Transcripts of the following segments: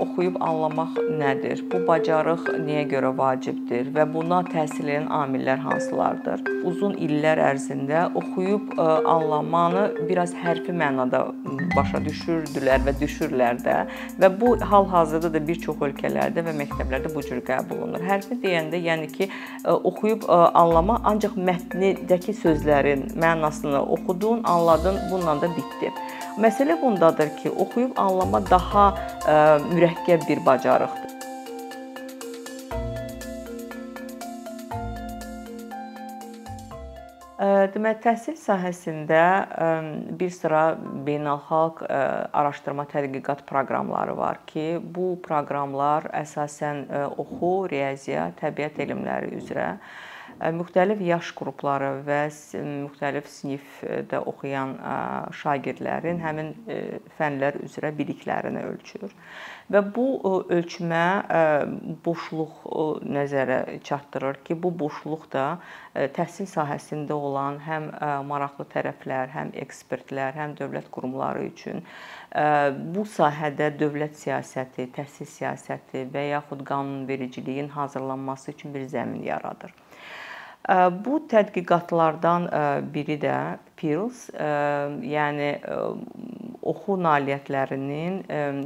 Oxuyub anlamaq nədir? Bu bacarıq niyə görə vacibdir və buna təsir edən amillər hansılardır? Uzun illər ərzində oxuyub e, anlamanı biraz hərfi mənada başa düşürdülər və düşürlər də və bu hal-hazırda da bir çox ölkələrdə və məktəblərdə bu cür qəbul olunur. Hərfi deyəndə, yəni ki, e, oxuyub e, anlama ancaq mətnidəki sözlərin mənasını oxudun, anladın, bununla da bitdi. Məsələ bundadır ki, oxuyub anlama daha ə, mürəkkəb bir bacarıqdır. Deməli, təhsil sahəsində bir sıra beynəlxalq araşdırma tədqiqat proqramları var ki, bu proqramlar əsasən oxu, riyaziyyat, təbiət elmləri üzrə müxtəlif yaş qrupları və müxtəlif sinifdə oxuyan şagirdlərin həmin fənlər üzrə biliklərini ölçür. Və bu ölçmə boşluq nəzərə çatdırır ki, bu boşluq da təhsil sahəsində olan həm maraqlı tərəflər, həm ekspertlər, həm dövlət qurumları üçün bu sahədə dövlət siyasəti, təhsil siyasəti və yaxud qanunvericiliyin hazırlanması üçün bir zəmin yaradır. Bu tədqiqatlardan biri də PIRLS, yəni oxu nailiyyətlərinin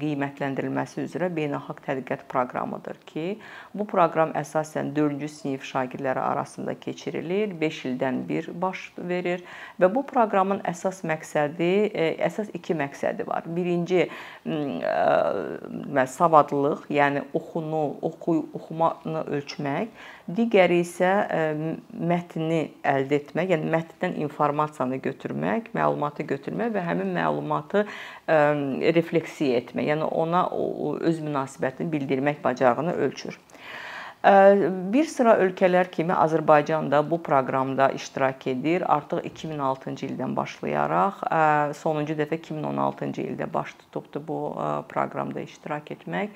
qiymətləndirilməsi üzrə beynəlxalq tədqiqat proqramıdır ki, bu proqram əsasən 4-cü sinif şagirdləri arasında keçirilir, 5 ildən bir baş verir və bu proqramın əsas məqsədi, əsas iki məqsədi var. Birinci savadlılıq, yəni oxunu, oxu, oxumanı ölçmək, digəri isə mətni əldə etmək, yəni mətndən informasiyanı götürmək, məlumatı götürmək və həmin məlumatı refleksiya etmək, yəni ona öz münasibətini bildirmək bacarığını ölçür. Bir sıra ölkələr kimi Azərbaycan da bu proqramda iştirak edir. Artıq 2006-cı ildən başlayaraq sonuncu dəfə 2016-cı ildə baş tutubdu bu proqramda iştirak etmək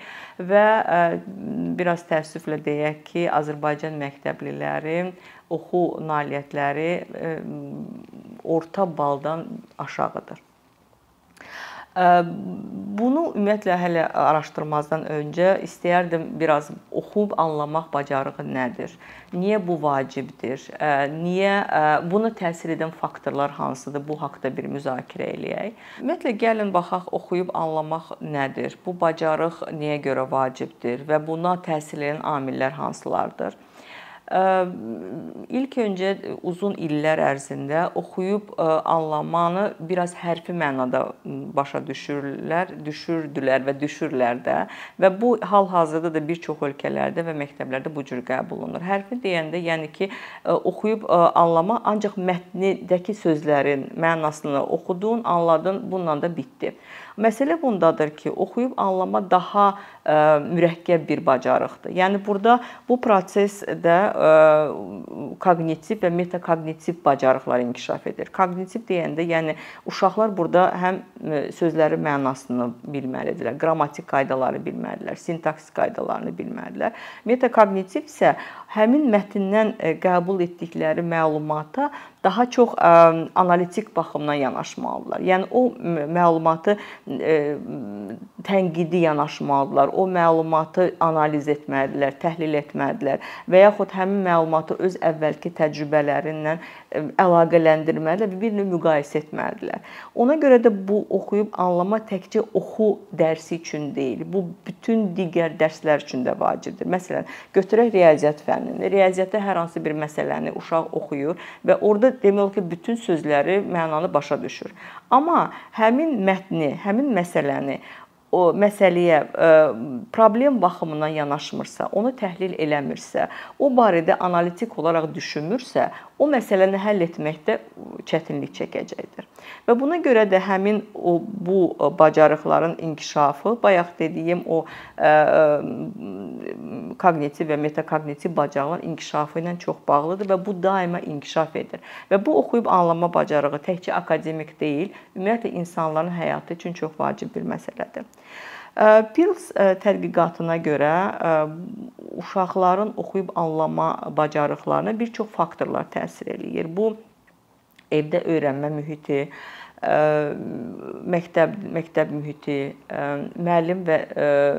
və biraz təəssüflə deyək ki, Azərbaycan məktəbliləri oxu nailiyyətləri orta baldan aşağıdır. Bunu ümumiyyətlə hələ araşdırmazdan öncə istəyərdim biraz oxuyub anlamaq bacarığı nədir? Niyə bu vacibdir? Niyə buna təsir edən faktorlar hansıdır? Bu haqqda bir müzakirə eləyək. Ümumiyyətlə gəlin baxaq oxuyub anlamaq nədir? Bu bacarıq niyə görə vacibdir və buna təsir edən amillər hansılardır? İlk öncə uzun illər ərzində oxuyub anlamanı biraz hərfi mənada başa düşürlər, düşürdülər və düşürlər də və bu hal-hazırda da bir çox ölkələrdə və məktəblərdə bu cür qəbul olunur. Hərfi deyəndə, yəni ki, oxuyub anlama ancaq mətnidəki sözlərin mənasını oxudun, anladın, bununla da bitdi. Məsələ bundadır ki, oxuyub anlama daha ə, mürəkkəb bir bacarıqdır. Yəni burada bu prosesdə ə, koqnitiv və metakognitiv bacarıqlar inkişaf edir. Koqnitiv deyəndə, yəni uşaqlar burada həm sözlərin mənasını bilməlidirlər, qrammatik qaydaları bilməlidirlər, sintaksis qaydalarını bilməlidirlər. Metakognitiv isə həmin mətndən qəbul etdikləri məlumata daha çox ə, analitik baxımdan yanaşmalıdırlar. Yəni o məlumatı tənqidi yanaşmalıdırlar. O məlumatı analiz etməlidirlər, təhlil etməlidirlər və yaxud həmin məlumatı öz əvvəlki təcrübələrindən əlaqələndirməlidirlər və bir növ müqayisə etməlidirlər. Ona görə də bu oxuyub anlama təkcə oxu dərsi üçün deyil, bu bütün digər dərslər üçün də vacibdir. Məsələn, götürək riyaziyyat fənnini. Riyaziyyatda hər hansı bir məsələni uşaq oxuyur və orada demək olar ki, bütün sözləri, mənanı başa düşür. Amma həmin mətni, həmin məsələni o məsələyə problem baxımından yanaşmırsa, onu təhlil eləmirsə, o barədə analitik olaraq düşünmürsə, o məsələni həll etməkdə çətinlik çəkəcəkdir. Və buna görə də həmin o bu bacarıqların inkişafı, bayaq dediyim o koqnitiv və metakognitiv bacarıqların inkişafı ilə çox bağlıdır və bu daima inkişaf edir. Və bu oxuyub anlama bacarığı təkcə akademik deyil, ümumiyyətlə insanların həyatı üçün çox vacib bir məsələdir. PIRLS tədqiqatına görə uşaqların oxuyub anlama bacarıqlarına bir çox faktorlar təsir eləyir. Bu evdə öyrənmə mühiti, məktəb məktəb mühiti, müəllim və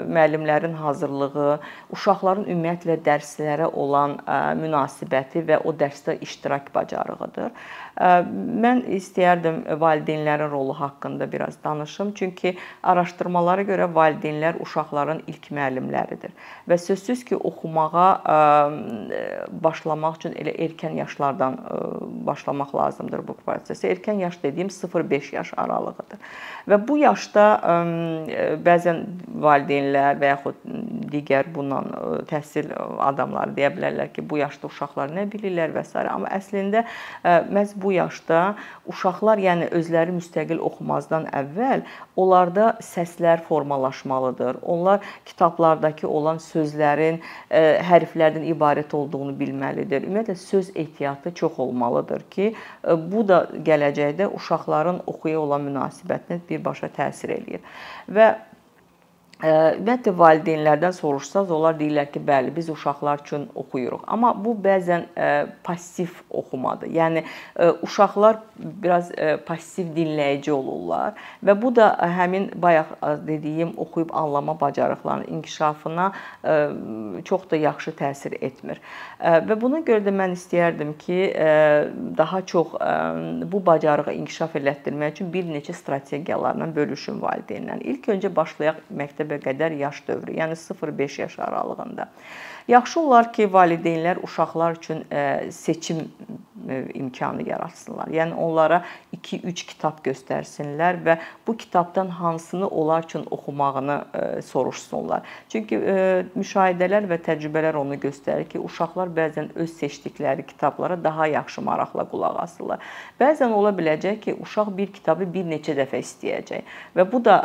müəllimlərin hazırlığı, uşaqların ümumiyyətlə dərslərə olan münasibəti və o dərsdə iştirak bacarığıdır. Mən istəyərdim valideynlərin rolu haqqında biraz danışım, çünki araşdırmalara görə valideynlər uşaqların ilk müəllimləridir və sözsüz ki, oxumağa başlamaq üçün elə erkən yaşlardan başlamaq lazımdır bu prosesə. Erkən yaş dediyim 0-5 yaş aralığıdır. Və bu yaşda bəzən valideynlər və yaxud digər bundan təhsil adamları deyə bilərlər ki, bu yaşda uşaqlar nə bilirlər və s. amma əslində məhz bu yaşda uşaqlar, yəni özləri müstəqil oxumazdan əvvəl onlarda səslər formalaşmalıdır. Onlar kitablardakı olan sözlərin hərflərdən ibarət olduğunu bilməlidir. Ümumiyyətlə söz ehtiyatı çox olmalıdır ki, bu da gələcəkdə uşaqların oxuya olan münasibətinə birbaşa təsir eləyir. Və Ümumiyyətlə valideynlərdən soruşsaz, onlar deyirlər ki, bəli, biz uşaqlar üçün oxuyuruq. Amma bu bəzən passiv oxumadır. Yəni uşaqlar biraz passiv dinləyici olurlar və bu da həmin bayaq dediyim oxuyub anlama bacarıqlarının inkişafına çox da yaxşı təsir etmir. Və buna görə də mən istəyərdim ki, daha çox bu bacarığı inkişaf elətdirmək üçün bir neçə strategiyalarla bölüşüm valideynlərlə. İlk öncə başlayaq məktəb məktəbə qədər yaş dövrü, yəni 0-5 yaş aralığında. Yaxşı olar ki, valideynlər uşaqlar üçün seçim imkanı yaratsınlar. Yəni onlara 2-3 kitab göstərsinlər və bu kitabdan hansını onlar üçün oxumağını soruşsunlar. Çünki müşahidələr və təcrübələr onu göstərir ki, uşaqlar bəzən öz seçdikləri kitablara daha yaxşı maraqla qulaq asırlar. Bəzən ola biləcək ki, uşaq bir kitabı bir neçə dəfə istəyəcək və bu da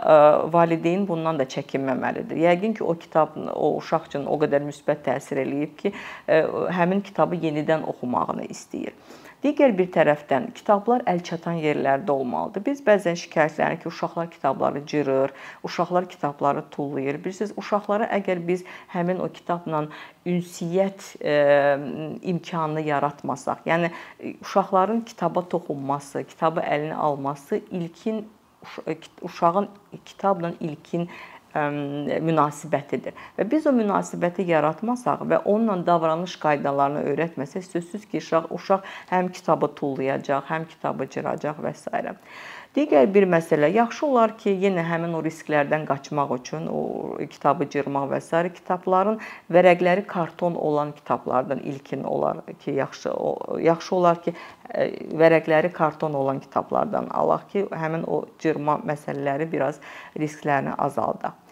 valideyn bundan da çəkinməməlidir. Yəqin ki, o kitab o uşaq üçün o qədər müsbət təsir eləyib ki, həmin kitabı yenidən oxumağını istəyir. Digər bir tərəfdən kitablar əlçatan yerlərdə olmalıdır. Biz bəzən şikayətlənir ki, uşaqlar kitabları cırır, uşaqlar kitabları tullayır. Bilirsiniz, uşaqlara əgər biz həmin o kitabla ünsiyyət e, imkanını yaratmasaq, yəni uşaqların kitaba toxunması, kitabı əlinə alması ilkin uşağın kitabla ilkin münasibətidir. Və biz o münasibəti yaratmasaq və onunla davranış qaydalarını öyrətməsək, sözsüz ki, uşaq uşaq həm kitabı tullayacaq, həm kitabı cıracaq və s. Digər bir məsələ, yaxşı olar ki, yenə həmin o risklərdən qaçmaq üçün o kitabı cırmaq və s. kitabların vərəqləri karton olan kitablardan ilkin olar ki, yaxşı yaxşı olar ki, vərəqləri karton olan kitablardan alaq ki, həmin o cırma məsələləri biraz risklərini azaldaq.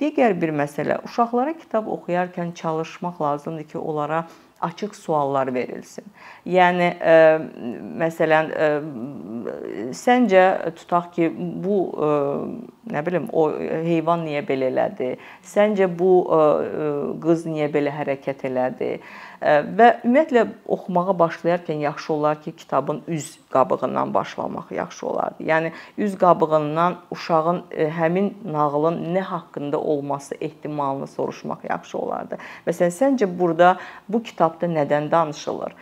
Digər bir məsələ, uşaqlara kitab oxuyarkən çalışmaq lazımdır ki, onlara açıq suallar verilsin. Yəni ə, e, məsələn ə, e, səncə tutaq ki, bu ə, e, nə bilim o heyvan niyə belə elədi? Səncə bu ə, qız niyə belə hərəkət elədi? Və ümumiyyətlə oxumağa başlayarkən yaxşı olar ki, kitabın üz qabığından başlamaq yaxşı olardı. Yəni üz qabığından uşağın həmin nağılın nə haqqında olması ehtimalını soruşmaq yaxşı olardı. Məsələn, səncə burada bu kitabda nədən danışılır?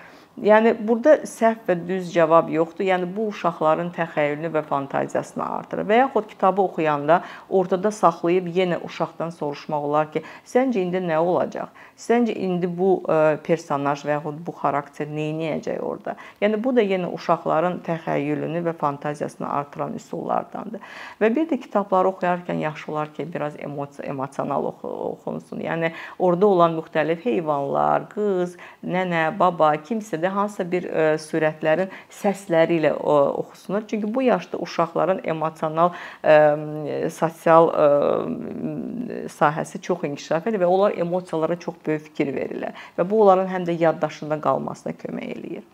Yəni burada səhv və düz cavab yoxdur. Yəni bu uşaqların təxəyyülünü və fantaziyasını artırır. Və yaxud kitabı oxuyanda ortada saxlayıb yenə uşaqdan soruşmaq olar ki, səncə indi nə olacaq? Səncə indi bu e, personaj və yaxud bu xarakter nə edəcək orada? Yəni bu da yenə uşaqların təxəyyülünü və fantaziyasını artıran üsullardandır. Və bir də kitabları oxuyarkən yaxşı olar ki, biraz emosional oxunsun. Yəni orada olan müxtəlif heyvanlar, qız, nənə, baba, kimsə də və hansısa bir e, surətlərin səsləri ilə oxusunur. Çünki bu yaşda uşaqların emosional e, sosial e, sahəsi çox inkişaf edir və onlar emosiyalara çox böyük fikir verirlər və bu onların həm də yaddaşında qalmasına kömək eləyir.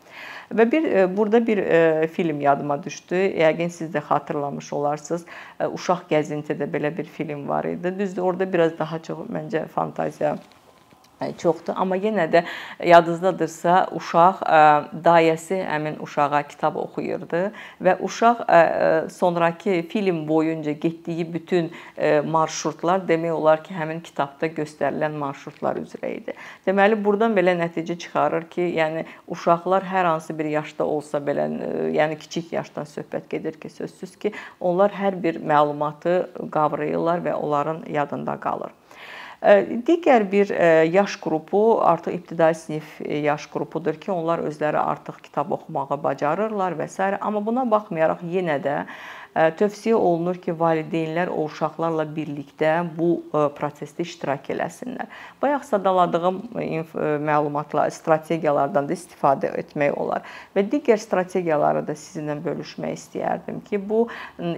Və bir burada bir film yadıma düşdü. Yəqin siz də xatırlamış olarsınız. Uşaq gəzintidə belə bir film var idi. Düzdür, orada biraz daha çox məncə fantaziya çoxdur, amma yenə də yadınızdadırsa, uşaq dayəsi həmin uşağa kitab oxuyurdu və uşaq sonrakı film boyunca getdiyi bütün marşrutlar demək olar ki, həmin kitabda göstərilən marşrutlar üzrə idi. Deməli, burdan belə nəticə çıxarır ki, yəni uşaqlar hər hansı bir yaşda olsa belə, yəni kiçik yaşdan söhbət gedir ki, sözsüz ki, onlar hər bir məlumatı qavrayırlar və onların yadında qalır. Digər bir yaş qrupu artıq ibtidai sinif yaş qrupudur ki, onlar özləri artıq kitab oxumağı bacarırlar və s. amma buna baxmayaraq yenə də tövsiyə olunur ki, valideynlər o uşaqlarla birlikdə bu prosesdə iştirak eləsinlər. Bayaq sadaladığım məlumatlar, strategiyalardan da istifadə etmək olar və digər strategiyaları da sizinlə bölüşmək istəyərdim ki, bu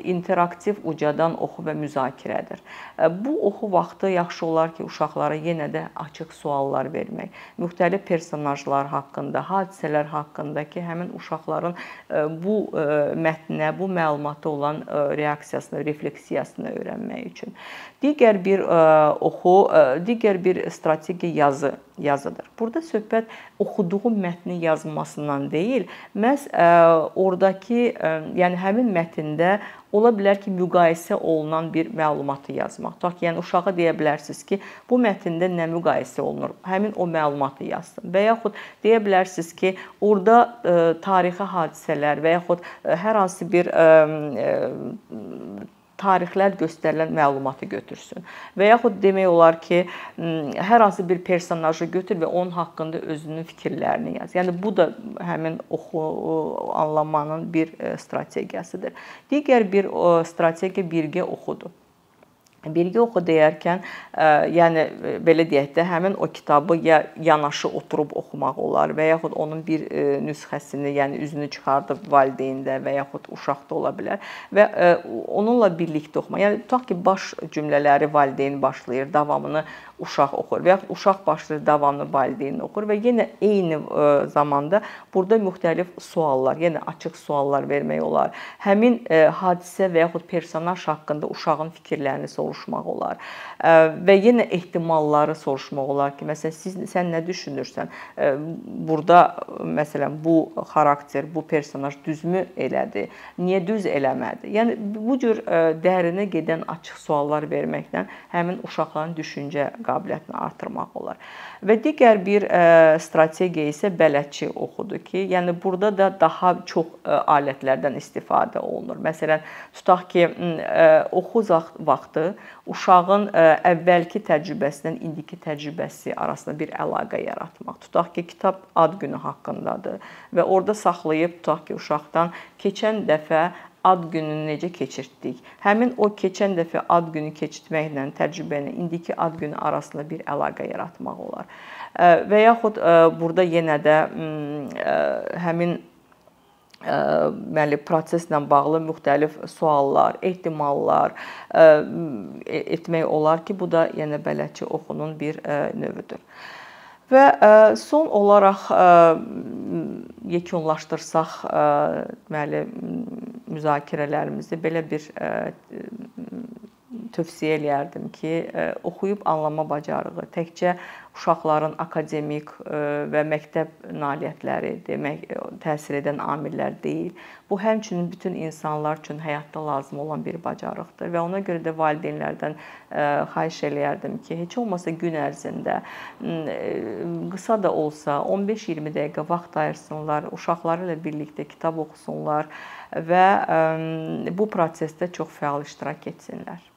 interaktiv ucadan oxu və müzakirədir. Bu oxu vaxtı yaxşı olar ki, uşaqlara yenə də açıq suallar vermək, müxtəlif personajlar haqqında, hadisələr haqqında ki, həmin uşaqların bu mətnə, bu məlumata olan olan e, reaksiyasını, refleksiyasını öyrənmək üçün. Digər bir e, oxu, e, digər bir strateji yazı yazıdır. Burada söhbət oxuduğu mətni yazmasından deyil, məhz ordakı, yəni həmin mətndə ola bilər ki, müqayisə olunan bir məlumatı yazmaq. Tutaq ki, yəni uşağa deyə bilərsiniz ki, bu mətndə nə müqayisə olunur? Həmin o məlumatı yazsın. Və yaxud deyə bilərsiniz ki, orada tarixi hadisələr və yaxud hər hansı bir tarixlər göstərilən məlumatı götürsün. Və yaxud demək olar ki, hər hansı bir personajı götür və onun haqqında özünün fikirlərini yaz. Yəni bu da həmin oxu anlamanın bir strategiyasıdır. Digər bir strategiya birgə oxudur. Birgə oxu deyərkən, yəni belə deyək də, həmin o kitabı ya yanaşı oturub oxumaq olar və yaxud onun bir nüsxəsini, yəni üzünü çıxardıb valideyndə və yaxud uşaqda ola bilər və onunla birlikdə oxumaq. Yəni tutaq ki, baş cümlələri valideyn başlayır, davamını uşaq oxur və yaxud uşaq başlayır davamlı valideyn oxur və yenə eyni e, zamanda burada müxtəlif suallar, yenə açıq suallar vermək olar. Həmin e, hadisə və yaxud personaj haqqında uşağın fikirlərini soruşmaq olar. Və yenə ehtimalları soruşmaq olar ki, məsələn siz sən nə düşünürsən? Burada məsələn bu xarakter, bu personaj düzmü elədi? Niyə düz eləmədi? Yəni bu cür dərinə gedən açıq suallar verməklə həmin uşaqların düşüncə qabiliyyətini artırmaq olar. Və digər bir strategiya isə bələdçi oxudur ki, yəni burada da daha çox alətlərdən istifadə olunur. Məsələn, tutaq ki, oxu vaxtı uşağın əvvəlki təcrübəsindən indiki təcrübəsi arasında bir əlaqə yaratmaq. Tutaq ki, kitab ad günü haqqındadır və orada saxlayıb tutaq ki, uşaqdan keçən dəfə ad gününü necə keçirtdik? Həmin o keçən dəfə ad günü keçirtməklə təcrübəni indiki ad günü arasında bir əlaqə yaratmaq olar. Və yaxud burada yenə də həmin deməli proseslə bağlı müxtəlif suallar, ehtimallar e, etmək olar ki, bu da yenə bələdçi oxunun bir növüdür. Və son olaraq yekunlaşdırsaq deməli müzakirələrimizi belə bir tövsiyə eləyərdim ki, oxuyub anlama bacarığı təkcə uşaqların akademik e, və məktəb nailiyyətləri demək e, təsir edən amillər deyil. Bu həmçinin bütün insanlar üçün həyatda lazım olan bir bacarıqdır və ona görə də valideynlərdən e, xahiş eləyərdim ki, heç olmasa gün ərzində qısa da olsa 15-20 dəqiqə vaxt ayırsınlar, uşaqları ilə birlikdə kitab oxusunlar və bu prosesdə çox fəal iştirak etsinlər.